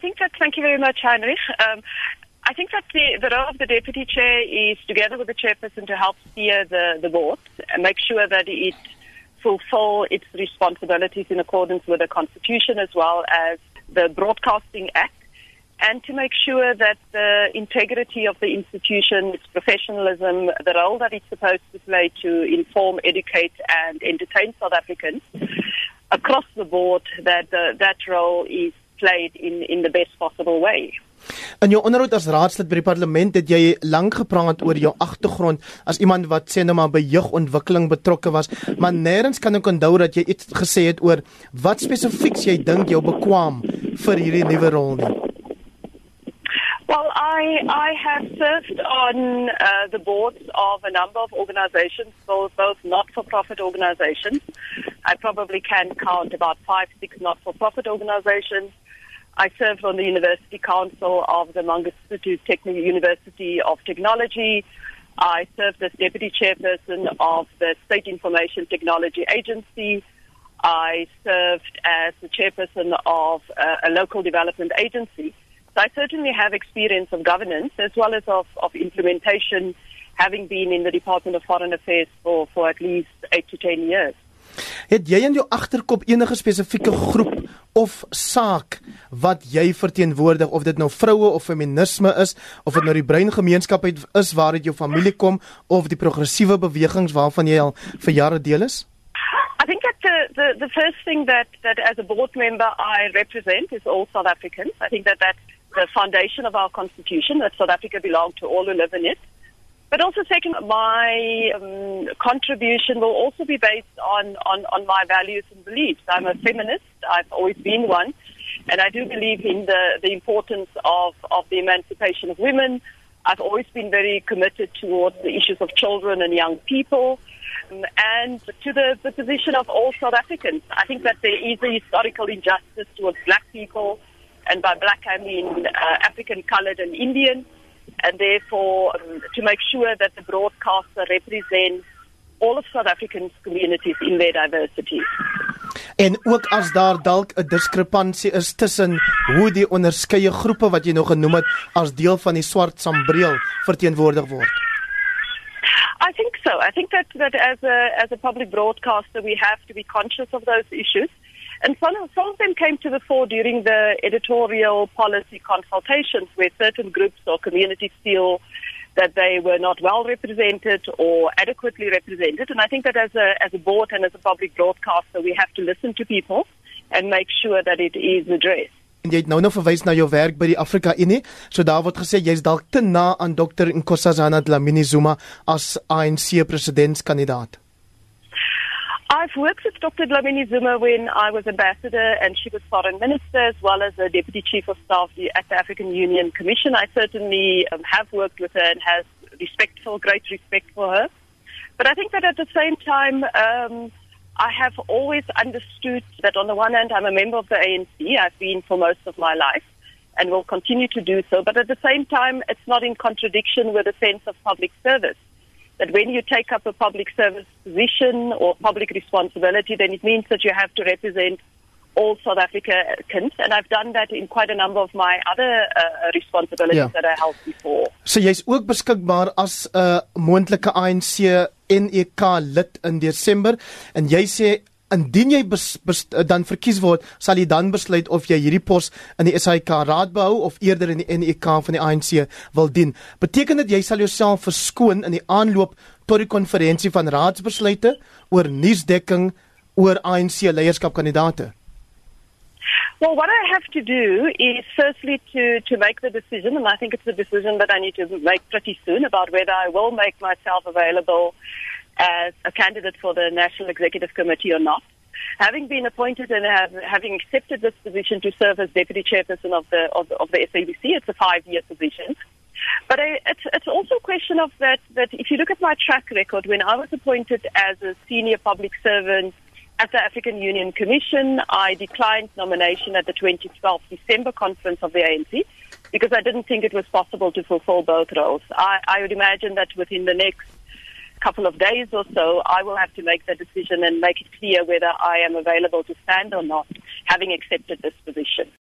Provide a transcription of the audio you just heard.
think that, thank you very much, Heinrich. Um, I think that the, the role of the deputy chair is, together with the chairperson, to help steer the, the board and make sure that it fulfill its responsibilities in accordance with the constitution as well as the Broadcasting Act and to make sure that the integrity of the institution, its professionalism, the role that it's supposed to play to inform, educate, and entertain South Africans across the board, that uh, that role is played in, in the best possible way. In jou onderhoud as raadslid by die parlement het jy lank gepraat oor jou agtergrond as iemand wat sê nou maar by jeugontwikkeling betrokke was, maar nêrens kan ek onthou dat jy iets gesê het oor wat spesifiek jy dink jy bekwam vir hierdie nuwe rol nie. Well, I, I have served on uh, the boards of a number of organizations, both, both not for profit organizations. I probably can count about five, six not for profit organizations. I served on the University Council of the Mangosuthu Technical University of Technology. I served as deputy chairperson of the State Information Technology Agency. I served as the chairperson of uh, a local development agency. So I certainly have experience of governance as well as of, of implementation, having been in the Department of Foreign Affairs for, for at least 8 to 10 years. Het jy in jou agterkop enige spesifieke groep of saak wat jy verteenwoordig of dit nou vroue of feminisme is of dit nou die brein gemeenskap is waar dit jou familie kom of die progressiewe bewegings waarvan jy al vir jare deel is? I think that the, the, the first thing that, that as a board member I represent is all South Africans. I think that that's the foundation of our constitution that South Africa belongs to all who live in it. But also, second, my um, contribution will also be based on, on, on my values and beliefs. I'm a feminist. I've always been one. And I do believe in the, the importance of, of the emancipation of women. I've always been very committed towards the issues of children and young people um, and to the, the position of all South Africans. I think that there is a historical injustice towards black people and by black I mean uh, African, coloured, and Indian, and therefore um, to make sure that the broadcaster represents all of South African communities in their diversity. En ook as daar dalk 'n diskrepansie is tussen hoe die onderskeie groepe wat jy nou genoem het as deel van die swart sambreel verteenwoordig word. I think so. I think that that as a as a public broadcaster we have to be conscious of those issues. And some, some of them came to the fore during the editorial policy consultations where certain groups or communities feel that they were not well represented or adequately represented. And I think that as a, as a board and as a public broadcaster, we have to listen to people and make sure that it is addressed. En jy het nou nou verwys na jou werk by die Afrika Unie. So daar word gesê jy's dalk te na aan Dr Nkosazana Dlamini Zuma as ANC presidentskandidaat. I've worked with Dr. Dlamini Zuma when I was ambassador and she was foreign minister as well as a deputy chief of staff at the African Union Commission. I certainly um, have worked with her and has respectful, great respect for her. But I think that at the same time, um, I have always understood that on the one hand, I'm a member of the ANC. I've been for most of my life and will continue to do so. But at the same time, it's not in contradiction with a sense of public service that when you take up a public service position or public responsibility, then it means that you have to represent all South Africans, and I've done that in quite a number of my other uh, responsibilities yeah. that I held before. So jy's ook beskikbaar as 'n uh, moontlike ANC NEK lid in Desember en jy sê indien jy bes, bes, dan verkies word, sal jy dan besluit of jy hierdie pos in die SAIK raad behou of eerder in die NEK van die ANC wil dien. Beteken dit jy sal jouself verskoon in die aanloop tot die konferensie van raadsbesluite oor nuusdekking oor ANC leierskapkandidate? Well, what I have to do is firstly to, to make the decision, and I think it's a decision that I need to make pretty soon about whether I will make myself available as a candidate for the National Executive Committee or not. Having been appointed and have, having accepted this position to serve as deputy chairperson of the of, of the SABC, it's a five-year position. But I, it's, it's also a question of that, that if you look at my track record, when I was appointed as a senior public servant at the African Union Commission, I declined nomination at the 2012 December conference of the ANC because I didn't think it was possible to fulfill both roles. I, I would imagine that within the next couple of days or so, I will have to make the decision and make it clear whether I am available to stand or not, having accepted this position.